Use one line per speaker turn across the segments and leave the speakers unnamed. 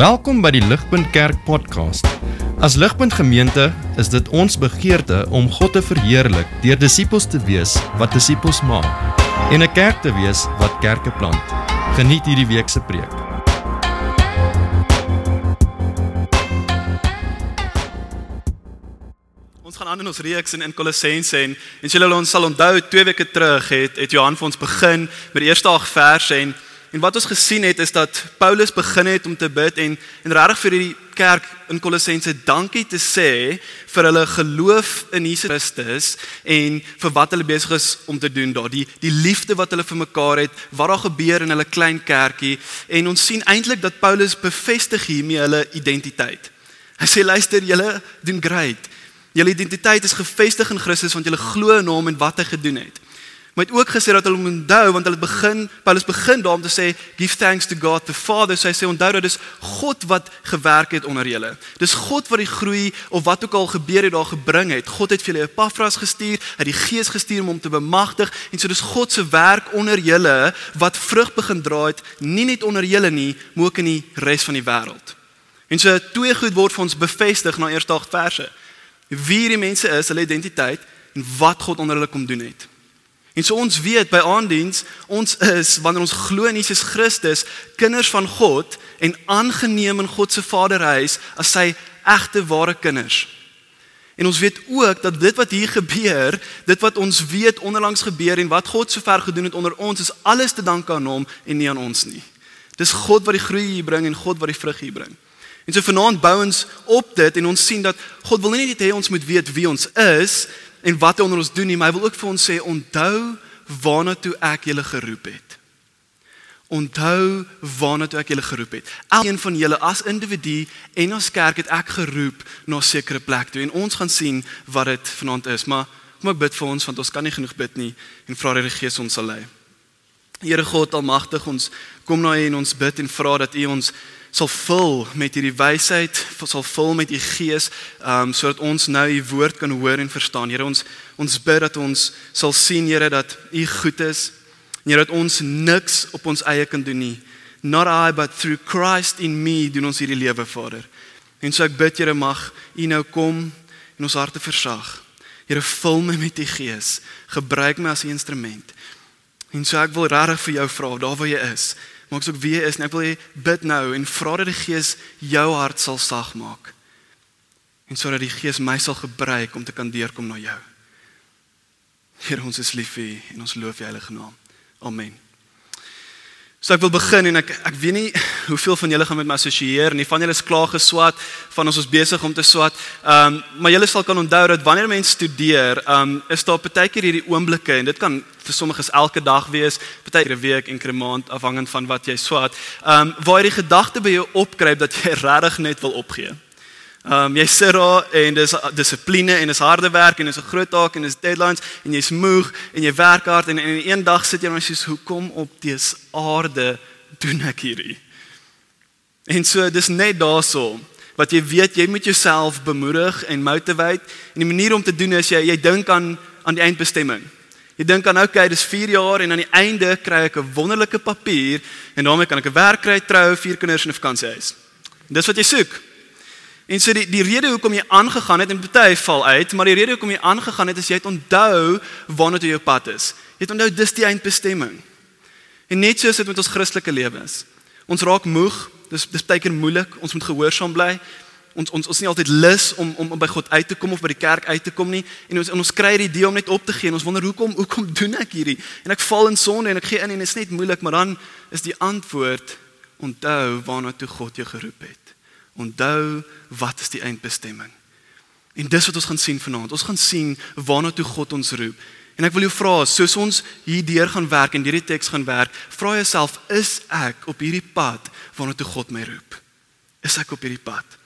Welkom by die Ligpunt Kerk podcast. As Ligpunt Gemeente is dit ons begeerte om God te verheerlik deur disippels te wees wat disippels maak en 'n kerk te wees wat kerke plant. Geniet hierdie week se preek.
Ons gaan aan in ons reeks in, in Kolossense en en julle sal onthou 2 weke terug het het Johan vir ons begin met die eerste 8 verse en En wat ons gesien het is dat Paulus begin het om te bid en en regtig vir hierdie kerk in Kolossense dankie te sê vir hulle geloof in Jesus Christus en vir wat hulle besig is om te doen daar. Die die liefde wat hulle vir mekaar het, wat daar gebeur in hulle klein kerkie en ons sien eintlik dat Paulus bevestig hiermee hulle identiteit. Hy sê luister, julle doen great. Julle identiteit is gefestig in Christus want julle glo in hom en wat hy gedoen het. Maar het ook gesê dat hulle moet onthou want hulle begin Paulus begin daarom te sê give thanks to God the Father. So hy sê onthou dat dis God wat gewerk het onder julle. Dis God wat die groei of wat ook al gebeur het daar gebring het. God het vir julle Epafras gestuur, hy het die Gees gestuur om hom te bemagtig en so dis God se werk onder julle wat vrug begin dra het, nie net onder julle nie, maar ook in die res van die wêreld. En so twee goed word vir ons bevestig na eerste 8 verse. Wie die mense is, hulle identiteit en wat God onder hulle kom doen het. En so ons weet by aandiens, ons is wanneer ons glo in Jesus Christus, kinders van God en aangeneem in God se Vaderhuis as sy egte ware kinders. En ons weet ook dat dit wat hier gebeur, dit wat ons weet onderlangs gebeur en wat God sover gedoen het onder ons, is alles te danke aan hom en nie aan ons nie. Dis God wat die groei hier bring en God wat die vrug hier bring. En so vanaand bou ons op dit en ons sien dat God wil nie net hê ons moet weet wie ons is, en wat hy onder ons doen nie, maar hy wil ook vir ons sê onthou waarna toe ek julle geroep het. Onthou waarna toe ek julle geroep het. Elkeen van julle as individu en as kerk het ek geroep na 'n sekere plek toe en ons gaan sien wat dit vanaand is, maar kom ek bid vir ons want ons kan nie genoeg bid nie en vra dat die Gees ons sal lei. Here God almagtig, ons kom na U en ons bid en vra dat U ons sal vul met hierdie wysheid, sal vul met u gees, um sodat ons nou u woord kan hoor en verstaan. Here ons ons bid dat ons sal sien Here dat u goed is. Here dat ons niks op ons eie kan doen nie. Not I but through Christ in me doen ons hierdie lewe, Vader. En so ek bid Here mag u nou kom en ons harte versag. Here vul my met u gees. Gebruik my as 'n instrument. En so ek wil regtig vir jou vra, daar waar jy is, maak ook wie is en ek wil jy bid nou en vra dat die Gees jou hart sal sag maak. En sodat die Gees my sal gebruik om te kan deurkom na jou. Here ons is lief vir en ons loof U heilige naam. Amen. So ek wil begin en ek ek weet nie hoeveel van julle gaan met my assosieer nie. Van julle is klaar geswat, van ons is besig om te swat. Ehm um, maar julle sal kan onthou dat wanneer mense studeer, ehm um, is daar baie keer hierdie oomblikke en dit kan vir sommiges elke dag wees, baie keer 'n week en 'n maand afhangend van wat jy swat. Ehm um, waar jy die gedagte by jou opkruip dat jy regtig net wil opgee. Ehm um, jy sit daar en dis dissipline en dis harde werk en dis 'n groot taak en dis deadlines en jy's moeg en jy werk hard en en een dag sit jy en jy sê hoekom op dese aarde doen ek hierdie? En so dis net daarso wat jy weet jy moet jouself bemoedig en motivate en die manier om te doen is jy jy dink aan aan die eindbestemming. Jy dink aan okay, dis 4 jaar en aan die einde kry ek 'n wonderlike papier en daarmee kan ek 'n werk kry, trou, vier kinders en 'n vakansiehuis. Dis wat jy soek. En so die die rede hoekom jy aangegaan het en baie val uit, maar die rede hoekom jy aangegaan het is jy het onthou waarna toe jou pad is. Jy het onthou dis die eindbestemming. En net so is dit met ons Christelike lewens. Ons raak moeg, dis dis baie keer moeilik, ons moet gehoorsaam bly. Ons ons ons is nie altyd lus om om by God uit te kom of by die kerk uit te kom nie. En ons ons kry die idee om net op te gee en ons wonder hoekom hoekom doen ek hierdie? En ek val in sonde en ek gee in en dit is net moeilik, maar dan is die antwoord onthou waarna toe God jou geroep het. Onthou wat is die eindbestemming. En dis wat ons gaan sien vanaand. Ons gaan sien waarna toe God ons roep. En ek wil jou vra, soos ons hierdeur gaan werk en hierdie teks gaan werk, vra jouself, is ek op hierdie pad waarna toe God my roep? Is ek op hierdie pad?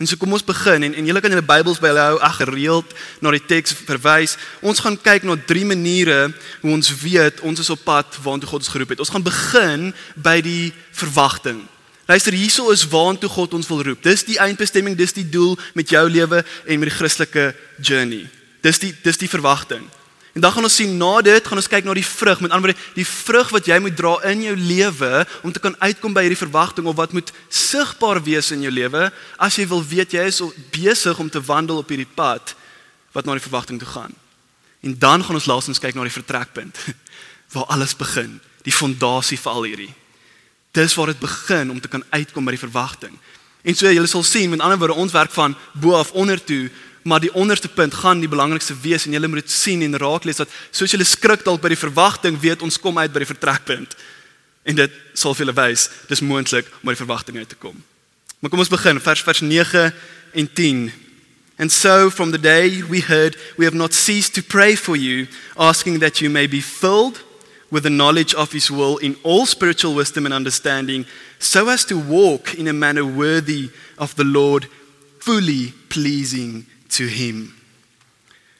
En so kom ons begin en en julle kan julle Bybels by hulle hou, ag gereeld na die teks verwys. Ons gaan kyk na drie maniere hoe ons weet ons is op pad waarna toe God ons geroep het. Ons gaan begin by die verwagting. Luister, hierso is waantoe God ons wil roep. Dis die eindbestemming, dis die doel met jou lewe en met die Christelike journey. Dis die dis die verwagting. En dan gaan ons sien na dit, gaan ons kyk na die vrug. Met ander woorde, die vrug wat jy moet dra in jou lewe om te kan uitkom by hierdie verwagting of wat moet sigbaar wees in jou lewe as jy wil weet jy is besig om te wandel op hierdie pad wat na die verwagting toe gaan. En dan gaan ons laasens kyk na die vertrekpunt waar alles begin, die fondasie vir al hierdie. Dis waar dit begin om te kan uitkom by die verwagting. En so julle sal sien, met ander woorde, ons werk van bo af onder toe maar die onderste punt gaan die belangrikste wees en julle moet dit sien en raak lees dat soos julle skrik dalk by die verwagting weet ons kom uit by die vertrekpunt en dit sal vir julle wys dis moontlik om by die verwagting uit te kom. Maar kom ons begin vers vers 9 en 10. And so from the day we heard we have not ceased to pray for you asking that you may be filled with the knowledge of his will in all spiritual wisdom and understanding so as to walk in a manner worthy of the Lord fully pleasing to him.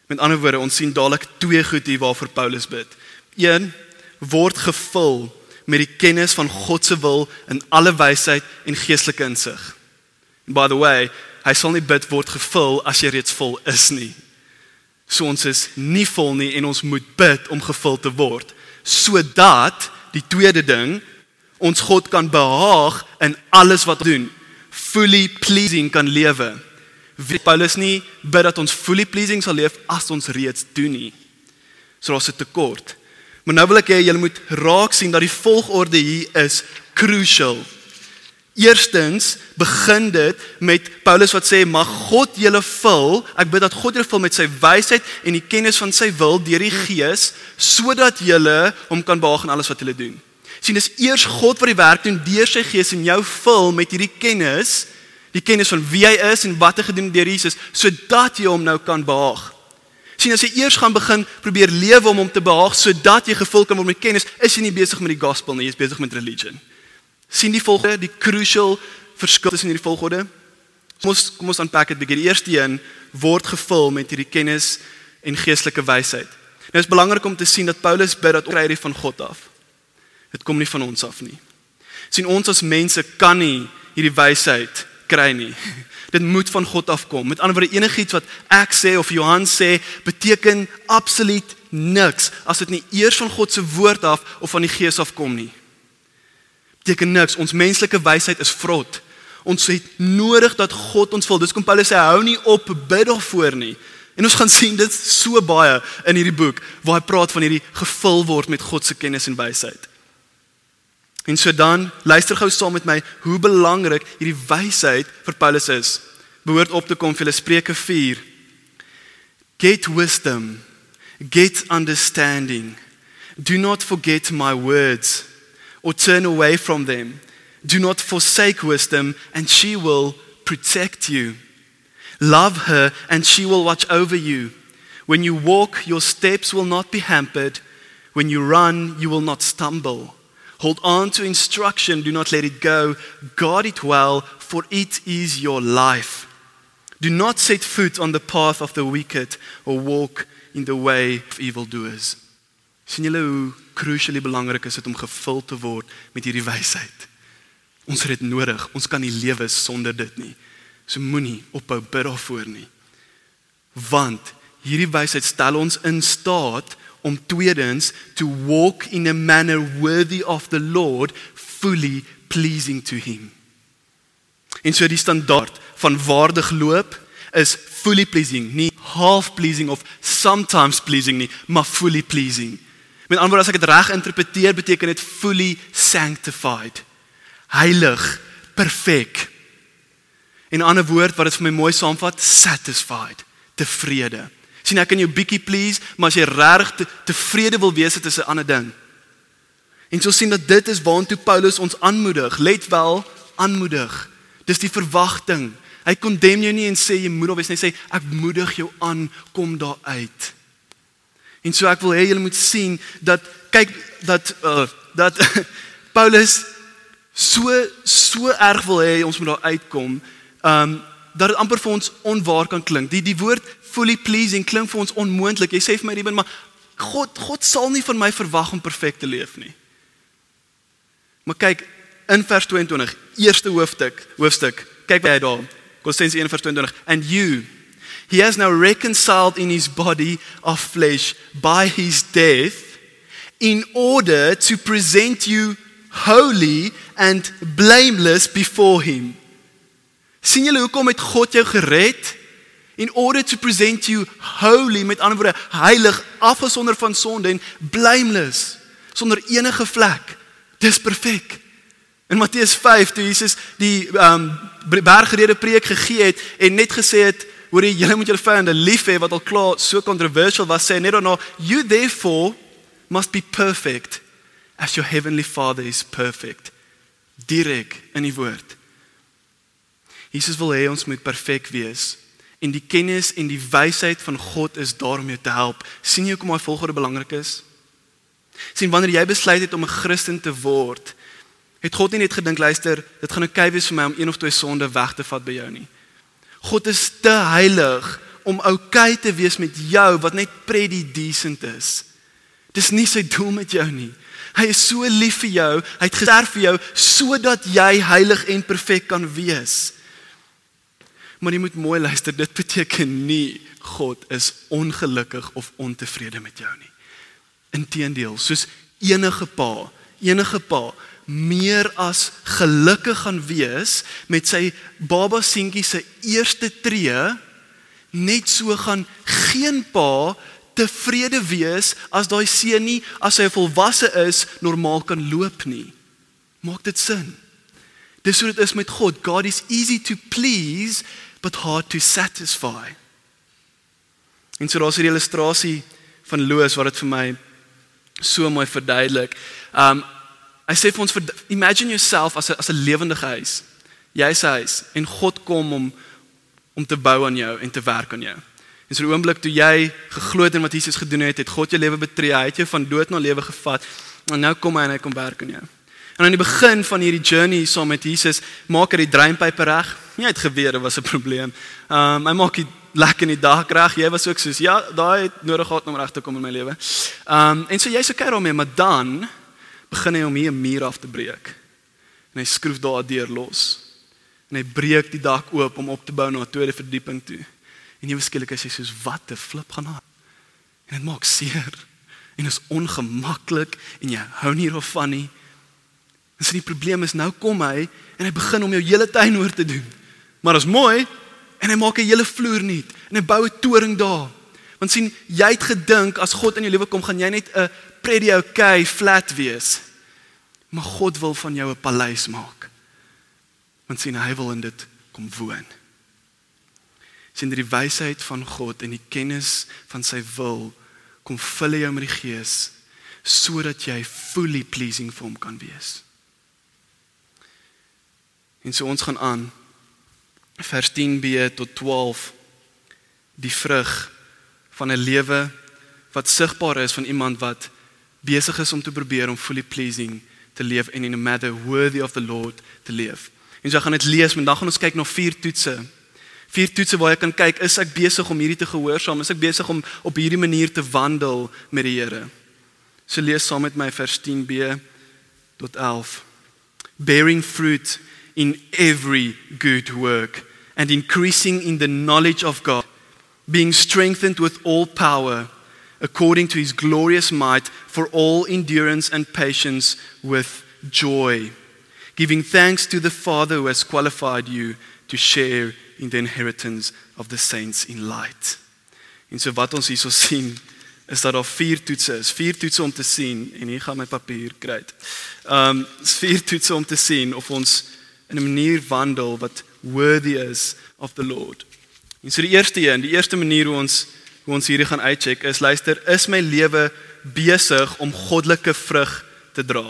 Met ander woorde, ons sien dadelik twee goed hier waarvoor Paulus bid. Een word gevul met die kennis van God se wil in alle wysheid en geestelike insig. By the way, hy sal nie bid word gevul as jy reeds vol is nie. So ons is nie vol nie en ons moet bid om gevul te word sodat die tweede ding ons God kan behaag in alles wat ons doen, fully pleasing kan lewe Paulus nie bid dat ons fully pleasing sal leef as ons reeds doen nie. So daar's 'n tekort. Maar nou wil ek hê julle moet raak sien dat die volgorde hier is crucial. Eerstens begin dit met Paulus wat sê mag God julle vul. Ek bid dat God julle vul met sy wysheid en die kennis van sy wil deur die Gees sodat julle hom kan behaag in alles wat julle doen. Sien dis eers God wat die werk doen deur sy Gees en jou vul met hierdie kennis die kennis van wie hy is en wat hy gedoen het deur Jesus sodat jy hom nou kan behaag. Sien as jy eers gaan begin probeer lewe om hom te behaag sodat jy gevul kan word met kennis, is jy nie besig met die gospel nie, jy is besig met religion. Sien die volgende, die crucial verskil tussen hierdie volgorde. Kom ons kom ons aanpak dit bietjie. Die eerste een word gevul met hierdie kennis en geestelike wysheid. Nou is belangrik om te sien dat Paulus bid dat kry dit van God af. Dit kom nie van ons af nie. Sien ons as mense kan nie hierdie wysheid kry nie. Dit moet van God afkom. Met ander woorde enigiets wat ek sê of Johan sê beteken absoluut niks as dit nie eers van God se woord af of van die Gees afkom nie. Beteken niks. Ons menslike wysheid is vrot. Ons het nodig dat God ons vul. Dis kom Paulus sê hou nie op bid daarvoor nie. En ons gaan sien dit so baie in hierdie boek waar hy praat van hierdie gevul word met God se kennis en wysheid. En so dan, luister gou saam met my hoe belangrik hierdie wysheid vir Paulus is. Behoort op te kom vir Spreuke 4. Get wisdom, get understanding. Do not forget my words or turn away from them. Do not forsake wisdom and she will protect you. Love her and she will watch over you. When you walk, your steps will not be hampered. When you run, you will not stumble. Hold on to instruction, do not let it go. Guard it well, for it is your life. Do not set foot on the path of the wicked or walk in the way of evildoers. Sien julle hoe crucially belangrik is dit om gevul te word met hierdie wysheid. Ons het dit nodig. Ons kan nie lewe sonder dit nie. So moenie ophou bid daarvoor nie. Want hierdie wysheid stel ons in staat om tweedens to walk in a manner worthy of the Lord fully pleasing to him. En so die standaard van waardig loop is fully pleasing, nie half pleasing of sometimes pleasing nie, maar fully pleasing. Met ander woorde as ek dit reg interpreteer, beteken dit fully sanctified. Heilig, perfek. En 'n ander woord wat dit vir my mooi saamvat, satisfied, tevrede sien ek kan jou bietjie please, maar as jy regtig te, tevrede wil wees, dit is 'n ander ding. En so sien dat dit is waartoe Paulus ons aanmoedig. Let wel, aanmoedig. Dis die verwagting. Hy kondem jou nie en sê jy moet alwees net sê ek moedig jou aan kom daar uit. En so ek wil hê julle moet sien dat kyk dat uh, dat Paulus so so erg wil hê ons moet daar uitkom. Um dat dit amper vir ons onwaar kan klink. Die die woord fully pleasing klink vir ons onmoontlik. Jy sê vir my Ruben, maar God God sal nie van my verwag om perfek te leef nie. Maar kyk in vers 22, eerste hoofstuk, hoofstuk. Kyk wat hy daar. Kolossense 1:22. And you He has now reconciled in his body of flesh by his death in order to present you holy and blameless before him. sien julle hoekom het God jou gered? In order to present you holy met ander woorde heilig afgesonder van sonde en blameless sonder enige vlek. Dis perfek. In Matteus 5 toe Jesus die um bergrede preek gegee het en net gesê het hoor jy julle moet julle vyande lief hê wat al klaar so controversial was sê net daarna you therefore must be perfect as your heavenly father is perfect. Direk in die woord. Jesus wil hê ons moet perfek wees en die kennis en die wysheid van God is daar om jou te help. sien jy hoe kom hy volgorde belangrik is? sien wanneer jy besluit het om 'n Christen te word, het God nie net gedink luister, dit gaan oukei wees vir my om een of twee sonde weg te vat by jou nie. God is te heilig om oukei te wees met jou wat net pretty decent is. Dis nie sy doel met jou nie. Hy is so lief vir jou, hy het gesterf vir jou sodat jy heilig en perfek kan wees. Maar jy moet mooi luister, dit beteken nie God is ongelukkig of ontevrede met jou nie. Inteendeel, soos enige pa, enige pa meer as gelukkig gaan wees met sy baba seentjie se eerste tree, net so gaan geen pa tevrede wees as daai seun nie as hy volwasse is normaal kan loop nie. Maak dit sin? Dis hoe dit is met God. God is easy to please but hard to satisfy. En so daar's 'n illustrasie van Loos wat dit vir my so mooi verduidelik. Um hy sê vir ons imagine yourself as 'n as 'n lewendige huis. Jy's 'n huis en God kom om om te bou aan jou en te werk aan jou. En so 'n oomblik toe jy geglo het in wat Jesus gedoen het, het God jou lewe betree. Hy het jou van dood na lewe gevat. En nou kom hy en hy kom werk aan jou. En aan die begin van hierdie journey saam met Jesus, maak hy die dreinpype reg. Nie het gebeur, dit was 'n probleem. Um hy maak die lekker in die dag reg. Jy was ook soos ja, daai het nodig gehad om reg te kom in my lewe. Um en so jy's okay daarmee, maar dan begin hy om hier 'n muur af te breek. En hy skroef daar deur los. En hy breek die dak oop om op te bou na 'n tweede verdieping toe. En jy beskielik as jy soos wat 'n flip gaan aan. En dit maak seer. En is ongemaklik en jy hou nie daarvan nie. So die probleem is nou kom hy en hy begin om jou hele tuin oor te doen. Maar is mooi en hy maak 'n hele vloer nuut en hy bou 'n toring daar. Want sien, jy het gedink as God in jou lewe kom, gaan jy net 'n pretty okay flat wees. Maar God wil van jou 'n paleis maak. Want sien, hy wil in dit kom woon. Sien die wysheid van God en die kennis van sy wil kom vul jou met die Gees sodat jy fully pleasing vir hom kan wees. En so ons gaan aan vers 10b tot 12 die vrug van 'n lewe wat sigbaar is van iemand wat besig is om te probeer om fully pleasing te leef en in a manner worthy of the Lord te leef. En so gaan dit lees, maar dan gaan ons kyk na vier toetse. Vier toetse waar jy kan kyk, is ek besig om hierdie te gehoorsaam? Is ek besig om op hierdie manier te wandel met die Here? So lees saam met my vers 10b tot 11. Bearing fruit in every good work and increasing in the knowledge of God, being strengthened with all power according to his glorious might for all endurance and patience with joy, giving thanks to the Father who has qualified you to share in the inheritance of the saints in light. En so wat ons hierso sien is dat daar vier toetse is, vier toetse om te sien en hier gaan my papier kry. Ehm um, vier toetse om te sien of ons in 'n manier wandel wat worthy is of the Lord. En so die eerste een, die eerste manier hoe ons hoe ons hierdie gaan uitcheck is luister, is my lewe besig om goddelike vrug te dra?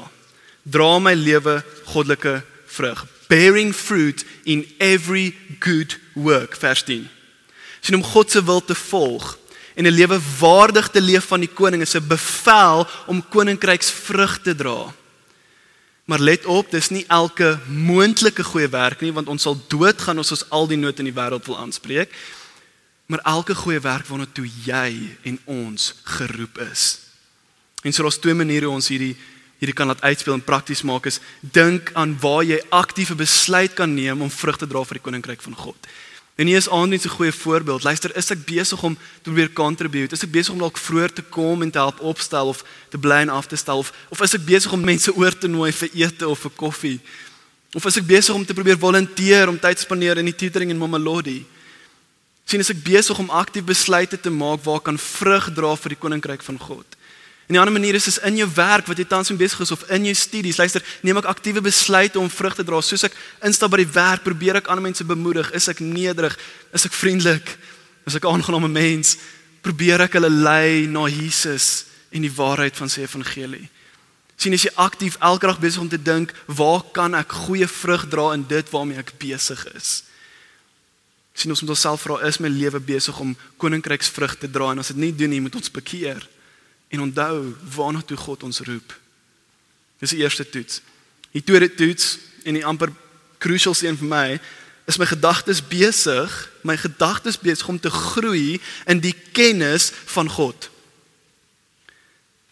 Dra my lewe goddelike vrug? Bearing fruit in every good work, vers 10. Sien om God se wil te volg en 'n lewe waardig te leef van die koning is 'n bevel om koninkryks vrug te dra. Maar let op, dis nie elke moontlike goeie werk nie want ons sal doodgaan as ons al die nood in die wêreld wil aanspreek. Maar elke goeie werk waarna toe jy en ons geroep is. En so daar's twee maniere hoe ons hierdie hierdie kan laat uitspeel en prakties maak is dink aan waar jy aktiewe besluit kan neem om vrug te dra vir die koninkryk van God. En hier is aandiens 'n goeie voorbeeld. Luister, is ek besig om te probeer contribute? Is ek besig om dalk vroeër te kom en te help opstel of te bly en af te stel of, of is ek besig om mense oor te nooi vir ete of vir koffie? Of is ek besig om te probeer volunteer om tyd spandeer in die tutoring en Mamelodi? Sien as ek besig om aktief besluite te maak waar kan vrug dra vir die koninkryk van God. En 'n ander manier is is in jou werk wat jy tans mee besig is of in jou studies. Luister, neem ek aktiewe besluite om vrug te dra soos ek instap by die werk, probeer ek ander mense bemoedig, is ek nederig, is ek vriendelik, is ek 'n aangename mens, probeer ek hulle lei na Jesus en die waarheid van sy evangelie. Sien as jy aktief elke dag besig om te dink, waar kan ek goeie vrug dra in dit waarmee ek besig is? Sien ons moet onsself vra, is my lewe besig om koninkryksvrug te dra en as dit nie doen nie, moet ons bekeer en onthou waarna toe God ons roep. Dis die eerste toets. Die tweede toets en die amper crucial een vir my is my gedagtes besig, my gedagtes besig om te groei in die kennis van God.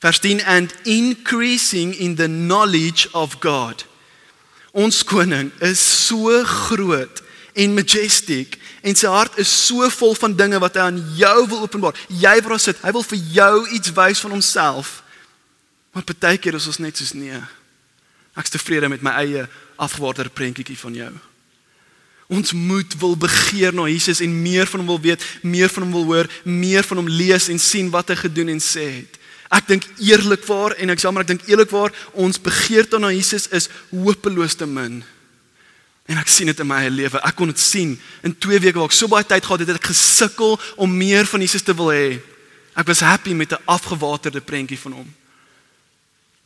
Vers 10 and increasing in the knowledge of God. Ons koning is so groot en majestic en sy hart is so vol van dinge wat hy aan jou wil openbaar. Jy waar sit, hy wil vir jou iets wys van homself. Maar baie keer is ons net soos nee. Ek's tevrede met my eie afgewaarde prentjie van jou. Ons moet wil begeer na Jesus en meer van hom wil weet, meer van hom wil hoor, meer van hom lees en sien wat hy gedoen en sê het. Ek dink eerlikwaar en ek jammer ek dink eerlikwaar ons begeerte na Jesus is hopeloos te min. En ek sien dit in my eie lewe. Ek kon dit sien in 2 weke waar ek so baie tyd gehad het, het ek gesukkel om meer van Jesus te wil hê. Ek was happy met 'n afgewaterde prentjie van hom.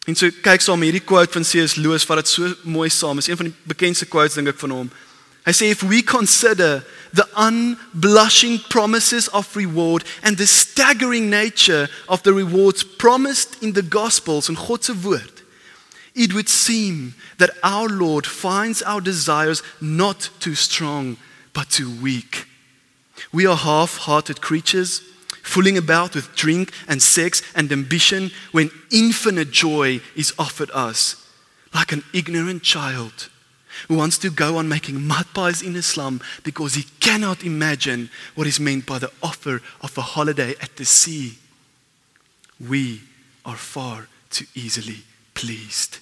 En so kyk saam hierdie quote van C.S. Lewis wat dit so mooi saam is. Een van die bekendste quotes dink ek van hom. Hy sê if we consider the unblushing promises of reward and the staggering nature of the rewards promised in the gospels en God se woord it would seem that our Lord finds our desires not too strong, but too weak. We are half hearted creatures, fooling about with drink and sex and ambition when infinite joy is offered us, like an ignorant child who wants to go on making mud pies in Islam because he cannot imagine what is meant by the offer of a holiday at the sea. We are far too easily pleased.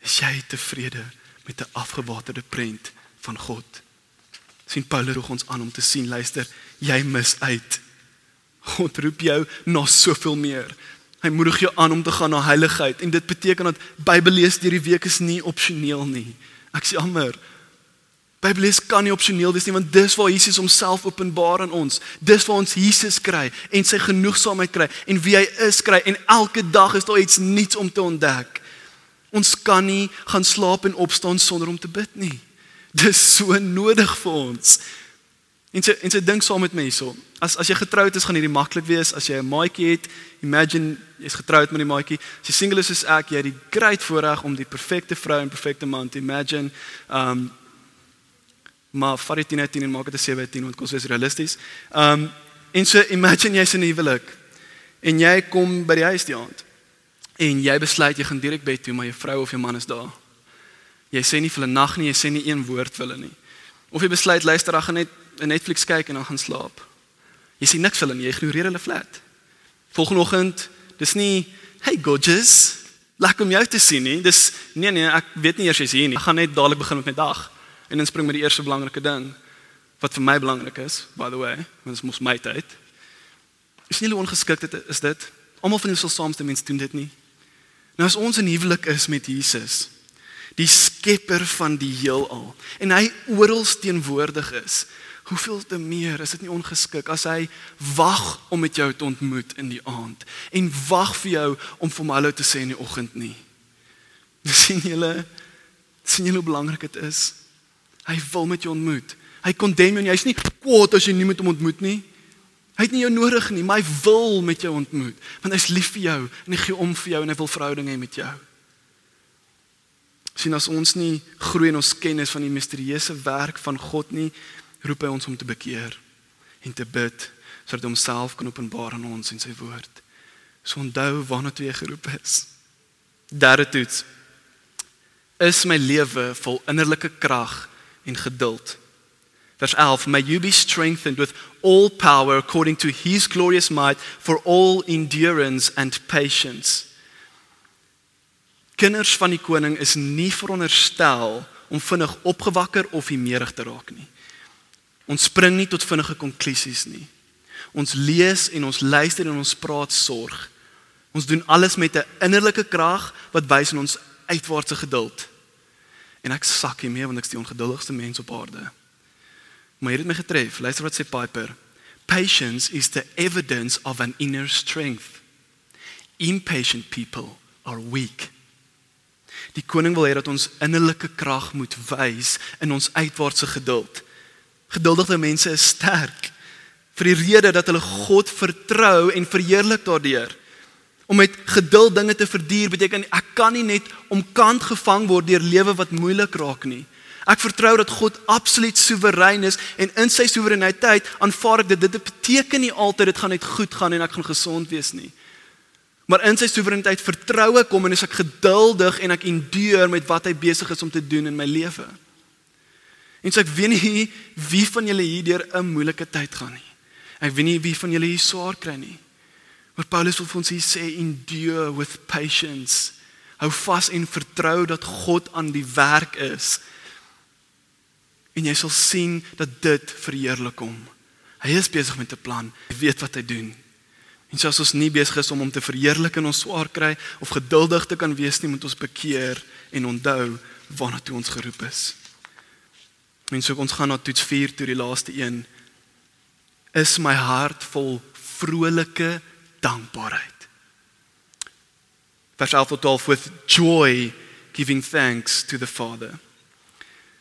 Is jy tevrede met 'n afgewaterde prent van God? sien Paulus roep ons aan om te sien, luister, jy mis uit. God roep jou na soveel meer. Hy moedig jou aan om te gaan na heiligheid en dit beteken dat Bybel lees deur die week is nie opsioneel nie. Ek sê jammer. Bybel lees kan nie opsioneel wees nie want dis waar Jesus homself openbaar aan ons. Dis waar ons Jesus kry en sy genoegsaamheid kry en wie hy is kry en elke dag is daar iets nuuts om te ontdek. Ons kan nie gaan slaap en opstaan sonder om te bid nie. Dis so nodig vir ons. En sy en sy dink saam met my hierso. As as jy getroud is, gaan hierdie maklik wees. As jy 'n maatjie het, imagine jy's getroud met 'n maatjie. As jy single is soos ek, jy het die great voorreg om die perfekte vrou en perfekte man te imagine. Um maar vat dit net in en maak dit 'n 7 uit 10 want kos is realisties. Um en so imagine jy's in 'n huwelik en jy kom by die huis die aand en jy besluit jy gaan direk bed toe maar jou vrou of jou man is daar. Jy sê nie vir hulle nag nie, jy sê nie een woord vir hulle nie. Of jy besluit luister dan gaan net Netflix kyk en dan gaan slaap. Jy sê niks vir hulle nie, jy ignoreer hulle flat. Volgende oggend, dis nie hey gorgeous, lekker om jou te sien nie. Dis nee nee, ek weet nie eers jy's hier nie. Ek gaan net dadelik begin met my dag en dan spring met die eerste belangrike ding wat vir my belangrik is, by the way, want dit mos my tyd. Is nie hoe ongeskik dit is dit. Almal van ons sal saamstem mens doen dit nie. Nou as ons in huwelik is met Jesus, die skepper van die heelal en hy oral teenwoordig is, hoeveel te meer is dit nie ongeskik as hy wag om met jou te ontmoet in die aand en wag vir jou om vir hom hallo te sê in die oggend nie. sien julle sien julle hoe belangrik dit is. Hy wil met jou ontmoet. Hy kondem jou nie. Hy's nie kwaad as jy nie met hom ontmoet nie. Hy het nie jou nodig nie, maar hy wil met jou ontmoet, want hy's lief vir jou en hy gee om vir jou en hy wil verhouding hê met jou. Sien as ons nie groei in ons kennis van die misterieuse werk van God nie, roep hy ons om te bekeer en te bid sodat hy homself kan openbaar aan ons in sy woord. So onthou waarna toe jy geroep is. Derde toets. Is my lewe vol innerlike krag en geduld? Vers 11 May you be strengthened with all power according to his glorious might for all endurance and patience. Kinders van die koning is nie veronderstel om vinnig opgewakker of imerig te raak nie. Ons spring nie tot vinnige konklusies nie. Ons lees en ons luister en ons praat sorg. Ons doen alles met 'n innerlike krag wat wys in ons uitwaartse geduld. En ek sak hiermee want ek is die ongeduldigste mens op aarde. Maar hier het my getref. Luister wat sê Piper. Patience is the evidence of an inner strength. Impatient people are weak. Die koning wil hê dat ons innerlike krag moet wys in ons uitwaartse geduld. Geduldige mense is sterk vir die rede dat hulle God vertrou en verheerlik daardeur. Om met geduld dinge te verduur beteken ek kan nie net omkant gevang word deur lewe wat moeilik raak nie. Ek vertrou dat God absoluut soewerein is en in sy soewereiniteit aanvaar ek dit. Dit beteken nie altyd dit gaan net goed gaan en ek gaan gesond wees nie. Maar in sy soewereiniteit vertrou ek hom en is ek geduldig en ek enduur met wat hy besig is om te doen in my lewe. En so ek weet nie wie van julle hier deur 'n moeilike tyd gaan nie. Ek weet nie wie van julle hier swaar kry nie. Maar Paulus wil vir ons hier sê endure with patience. Hou vas en vertrou dat God aan die werk is en jy sal sien dat dit verheerlik hom. Hy is besig met 'n plan. Hy weet wat hy doen. En so as ons nie besig is om hom te verheerlik in ons swaar kry of geduldig te kan wees nie, moet ons bekeer en onthou waarna toe ons geroep is. En so ons gaan na toets 4 toe die laaste een. Is my hart vol vrolike dankbaarheid. Vers 11 tot 12 with joy giving thanks to the Father.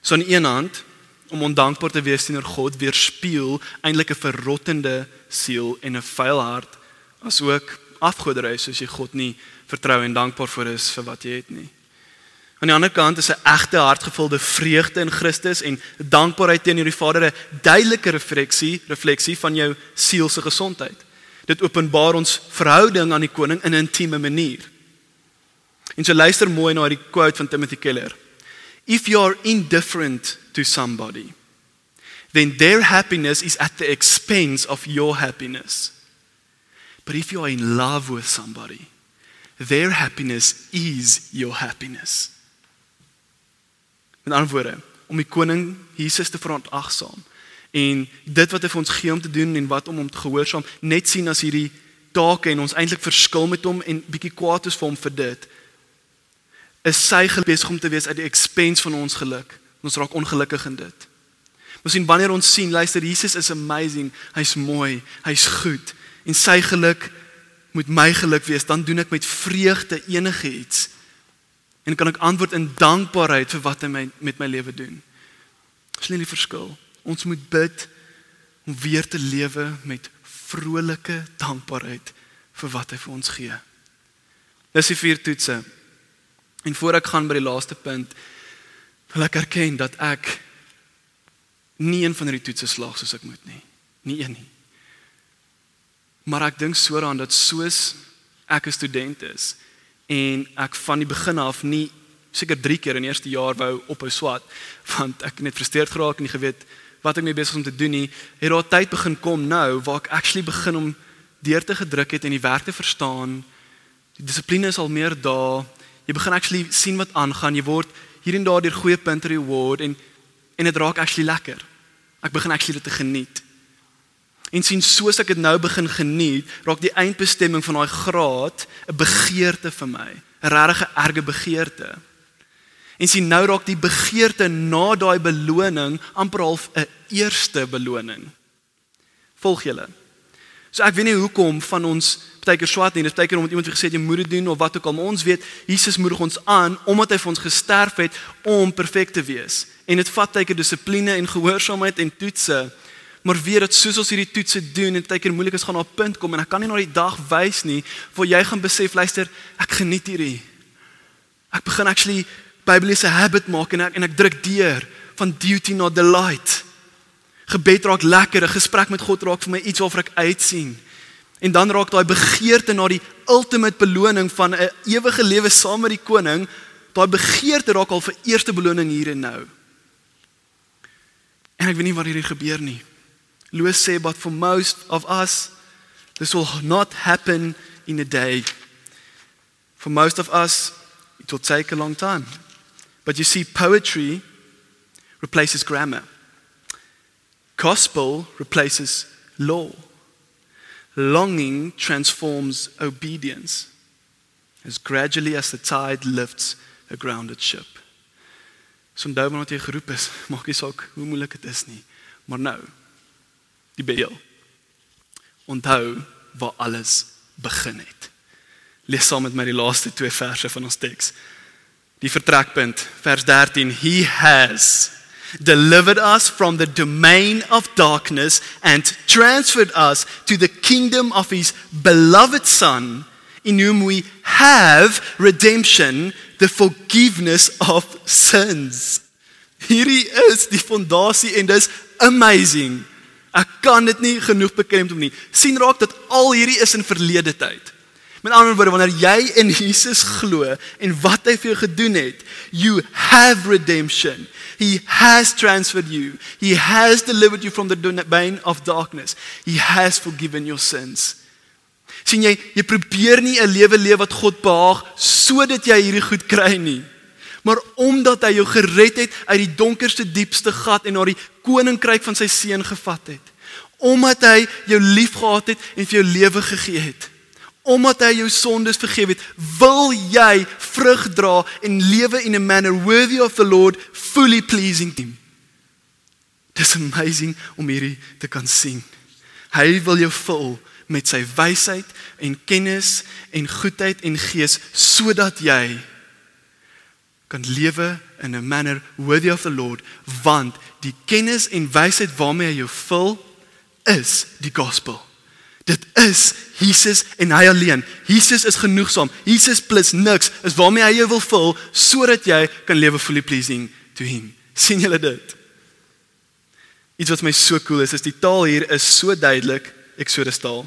So aan die een hand om ondankbaar te wees teenoor God weerspieël eintlik 'n verrottende siel en 'n vuil hart asook afgoderry soos jy God nie vertrou en dankbaar vir is vir wat jy het nie. Aan die ander kant is 'n egte hartgevulde vreugde in Christus en dankbaarheid teenoor die Vader 'n duidelike refleksie refleksie van jou siel se gesondheid. Dit openbaar ons verhouding aan die koning in 'n intieme manier. En so luister mooi na die quote van Timothy Keller. If you are indifferent to somebody, then their happiness is at the expense of your happiness. But if you are in love with somebody, their happiness is your happiness. Met ander woorde, om die koning Jesus te verontagsaam en dit wat hy vir ons gee om te doen en wat om hom te gehoorsaam, net sien as hierdie take en ons eintlik verskil met hom en bietjie kwaad is vir hom vir dit. Is sy besig om te wees uit die expense van ons geluk. Ons raak ongelukkig in dit. Ons sien wanneer ons sien, luister, Jesus is amazing. Hy's mooi, hy's goed en sy geluk moet my geluk wees, dan doen ek met vreugde enige iets. En kan ek antwoord in dankbaarheid vir wat hy my, met my lewe doen. Nie die verskil. Ons moet bid om weer te lewe met vrolike dankbaarheid vir wat hy vir ons gee. Dis die vier toetse. En voor ek gaan by die laaste punt, wil ek erken dat ek nie een van hierdie toetse slaag soos ek moet nie. Nie een nie. Maar ek dink so daaraan dat soos ek 'n student is en ek van die begin af nie seker 3 keer in die eerste jaar wou ophou swat want ek net frustreerd geraak en nie geweet wat ek mee besig om te doen nie, het daar tyd begin kom nou waar ek actually begin om deur te gedruk het en die werk te verstaan. Die dissipline is al meer daar. Jy begin actually sien wat aangaan. Jy word hier en daar deur goeie punte reward en en dit raak actually lekker. Ek begin actually dit te geniet. En sien soos ek dit nou begin geniet, raak die eindbestemming van daai graad 'n begeerte vir my, 'n regte erge begeerte. En sien nou raak die begeerte na daai beloning amper half 'n eerste beloning. Volg julle? So ek weet nie hoekom van ons partykeer swat nie. Dit is partykeer omdat iemand vir gesê het jy moet dit doen of wat ook al, maar ons weet Jesus moedig ons aan omdat hy vir ons gesterf het om perfek te wees. En dit vat tydjie dissipline en gehoorsaamheid en toetse. Maar weet dat soos ons hierdie toetse doen en tydjie moeilik is gaan op 'n punt kom en ek kan nie na die dag wys nie waar jy gaan besef luister, ek geniet hierdie. Ek begin actually Bybeliese habit maak en ek en ek druk deur van duty na delight. Gebed raak lekker, 'n gesprek met God raak vir my iets waarvoor ek uitsien. En dan raak daai begeerte na die ultimate beloning van 'n ewige lewe saam met die koning, daai begeerte raak al vir eerste beloning hier en nou. En ek weet nie wat hierdie gebeur nie. Loos sê but for most of us this will not happen in a day. For most of us it will take a long time. But you see poetry replaces grammar. Gospel replaces law. Longing transforms obedience as gradually as the tide lifts a grounded ship. So onthou wanneer jy geroep is, maak nie saak hoe moeilik dit is nie, maar nou die beel. Onthou waar alles begin het. Lees saam met my die laaste twee verse van ons teks. Die vertrekpunt, vers 13. He has delivered us from the domain of darkness and transferred us to the kingdom of his beloved son in whom we have redemption the forgiveness of sins. Hierdie is die fondasie en dis amazing. Ek kan dit nie genoeg beklemtoon nie. sien raak dat al hierdie is in verlede tyd. Met ander woorde, wanneer jy in Jesus glo en wat hy vir jou gedoen het, you have redemption. He has transferred you. He has delivered you from the domain of darkness. He has forgiven your sins sien jy jy probeer nie 'n lewe leef wat God behaag sodat jy hierdie goed kry nie maar omdat hy jou gered het uit die donkerste diepste gat en na die koninkryk van sy seun gevat het omdat hy jou liefgehad het en vir jou lewe gegee het omdat hy jou sondes vergewe het wil jy vrug dra en lewe in a manner worthy of the lord fully pleasing him Dis amazing om hierdie te kan sien. Hy wil jou vul met sy wysheid en kennis en goedheid en gees sodat jy kan lewe in 'n manner worthy of the Lord want die kennis en wysheid waarmee hy jou vul is die gospel. Dit is Jesus en hy alleen. Jesus is genoegsaam. Jesus plus niks is waarmee hy jou wil vul sodat jy kan lewe fully pleasing to him. sien julle dit? Iets wat my so cool is, is die taal hier is so duidelik Exodus taal.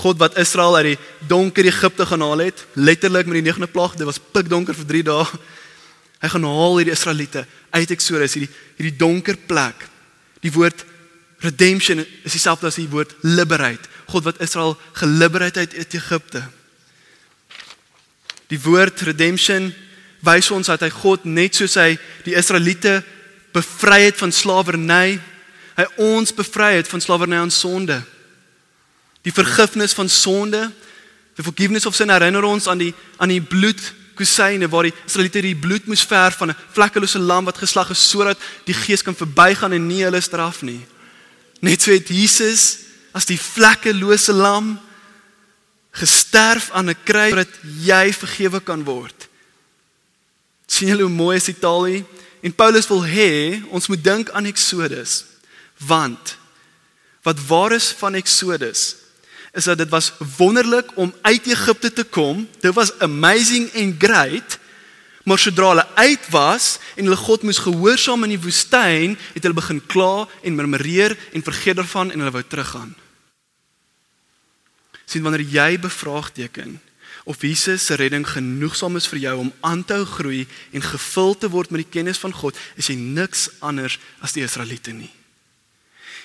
God wat Israel uit die donker Egipte gaan haal het, letterlik met die negende plaag, dit was pikdonker vir 3 dae. Hy gaan haal hierdie Israeliete uit Exodus, hierdie hierdie donker plek. Die woord redemption is dieselfde as die woord liberate. God wat Israel geliberate uit Egipte. Die woord redemption wys ons dat hy God net soos hy die Israeliete bevry het van slawerny, hy ons bevry het van slawerny aan sonde. Die vergifnis van sonde, the forgiveness of sin herinner ons aan die aan die bloed kusyne waar die Israeliete die bloed moes verf van 'n vlekkelose lam wat geslag is sodat die gees kan verbygaan en nie hulle straf nie. Net so het Jesus as die vlekkelose lam gesterf aan 'n kruis sodat jy vergewe kan word. sien julle hoe mooi is die taal hier? En Paulus wil hê ons moet dink aan Eksodus. Want wat waar is van Eksodus is dat dit was wonderlik om uit Egipte te kom. Dit was amazing and great. Maar sodra hulle uit was en hulle God moes gehoorsaam in die woestyn, het hulle begin kla en murmureer en vergeet daarvan en hulle wou teruggaan. Sien wanneer jy bevraagteken of Jesus se redding genoegsaam is vir jou om aan te hou groei en gevul te word met die kennis van God, is jy niks anders as die Israeliete nie.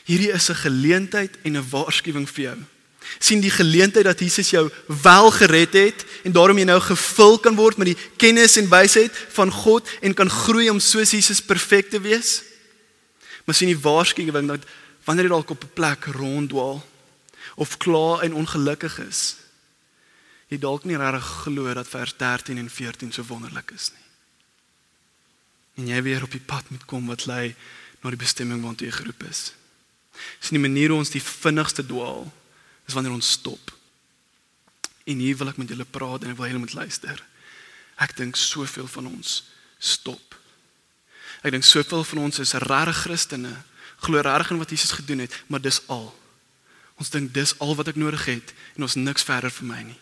Hierdie is 'n geleentheid en 'n waarskuwing vir jou sien die geleentheid dat Jesus jou wel gered het en daarom jy nou gevul kan word met die kennis en wysheid van God en kan groei om soos Jesus perfek te wees. Maar sien die waarskuwing dat wanneer jy dalk op 'n plek ronddwaal of kla en ongelukkig is, jy dalk nie regtig glo dat vers 13 en 14 so wonderlik is nie. En jy weer op die pad moet kom wat lei na die bestemming waartoe jy geroep is. Dis nie manier hoe ons die vinnigste dwaal is wanneer ons stop. En hier wil ek met julle praat en ek wil julle moet luister. Ek dink soveel van ons stop. Ek dink soveel van ons is regte Christene, glo reg in wat Jesus gedoen het, maar dis al. Ons dink dis al wat ek nodig het en ons niks verder vir my nie.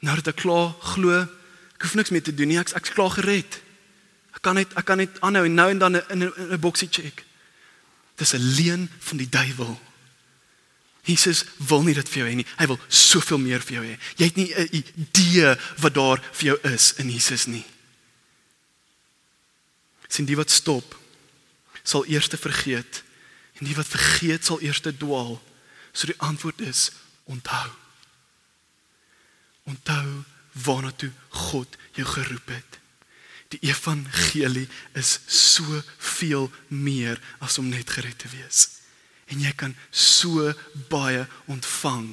Nou dat ek klaar glo, ek hoef niks meer te doen nie, ek ek's klaar gered. Ek kan net ek kan net aanhou en nou en dan in 'n boksie check. Dis 'n leuen van die duiwel. Jesus wil nie dit vir jou hê nie. Hy wil soveel meer vir jou hê. Jy het nie 'n idee wat daar vir jou is in Jesus nie. Sien die wat stop sal eers vergeet en die wat vergeet sal eers dwaal. So die antwoord is onthou. Onthou waarna toe God jou geroep het. Die evangelie is so veel meer as om net gered te wees. En jy kan so baie ontvang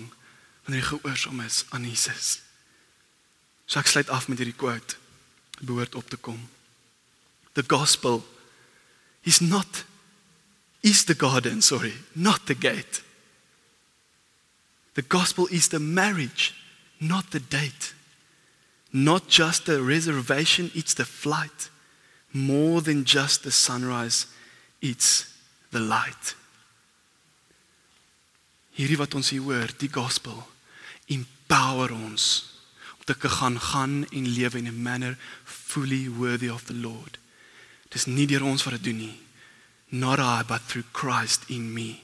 wanneer jy gehoorsaam is aan Jesus. So ek sluit af met hierdie quote behoort op te kom. The gospel is not is the garden, sorry, not the gate. The gospel is the marriage, not the date. Not just the reservation, it's the flight. More than just the sunrise, it's the light. Hierdie wat ons hier hoor, die gospel empower ons om te kan gaan en lewe in a manner fully worthy of the Lord. Dis nie deur ons wat dit doen nie. Not I but through Christ in me.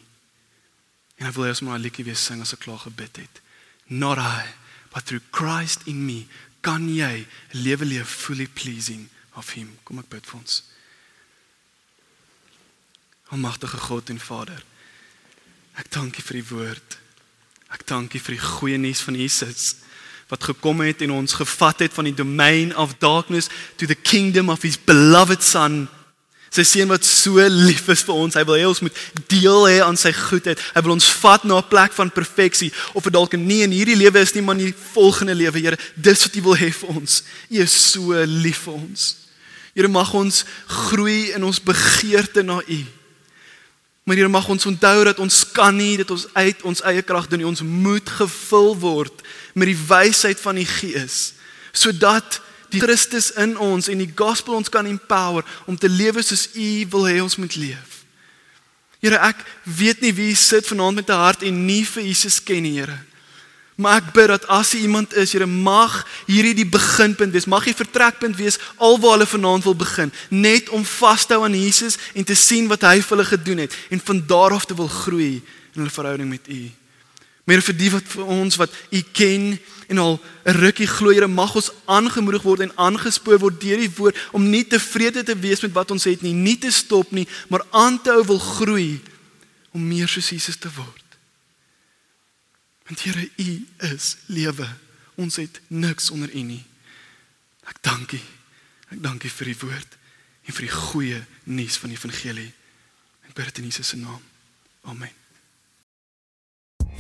En ek wil hê ons moet 'n liedjie weer sing as ek klaar gebid het. Not I but through Christ in me kan jy lewe leef fully pleasing of him. Kom ek bid vir ons. Almagtige God en Vader. Ek dank U vir die woord. Ek dank U vir die goeie nuus van Jesus wat gekom het en ons gevat het van die domain of darkness to the kingdom of his beloved son. Sy seun wat so lief is vir ons. Hy wil hê ons moet deel hê aan sy goedheid. Hy wil ons vat na 'n plek van perfeksie of dit dalk nie in hierdie lewe is nie, maar in die volgende lewe, Here. Dis wat U wil hê vir ons. U is so lief vir ons. Here mag ons groei in ons begeerte na U. Maar Here mag ons onthou dat ons kan nie dit ons uit ons eie krag doen nie. Ons moet gevul word met die wysheid van die Gees sodat die Christus in ons en die gospel ons kan empower om te lewe soos U wil hê ons moet leef. Here, ek weet nie wie sit vanaand met 'n hart en nie vir Jesus ken nie, Here. Maar ek bid dat as iemand is, Here, mag hierdie die beginpunt wees, mag die vertrekpunt wees alwaar hulle vanaand wil begin, net om vas te hou aan Jesus en te sien wat hy vir hulle gedoen het en van daar af te wil groei in hulle verhouding met U. Maar vir die wat vir ons wat U ken en al 'n rukkie glo Here mag ons aangemoedig word en aangespoor word deur die woord om nie tevrede te wees met wat ons het nie, nie te stop nie, maar aan te hou wil groei om meer soos Jesus te word. Want Here, U is lewe. Ons het niks onder U nie. Ek dank U. Ek dank U vir die woord en vir die goeie nuus van die evangelie. Ek bid dit in Jesus se naam. Amen.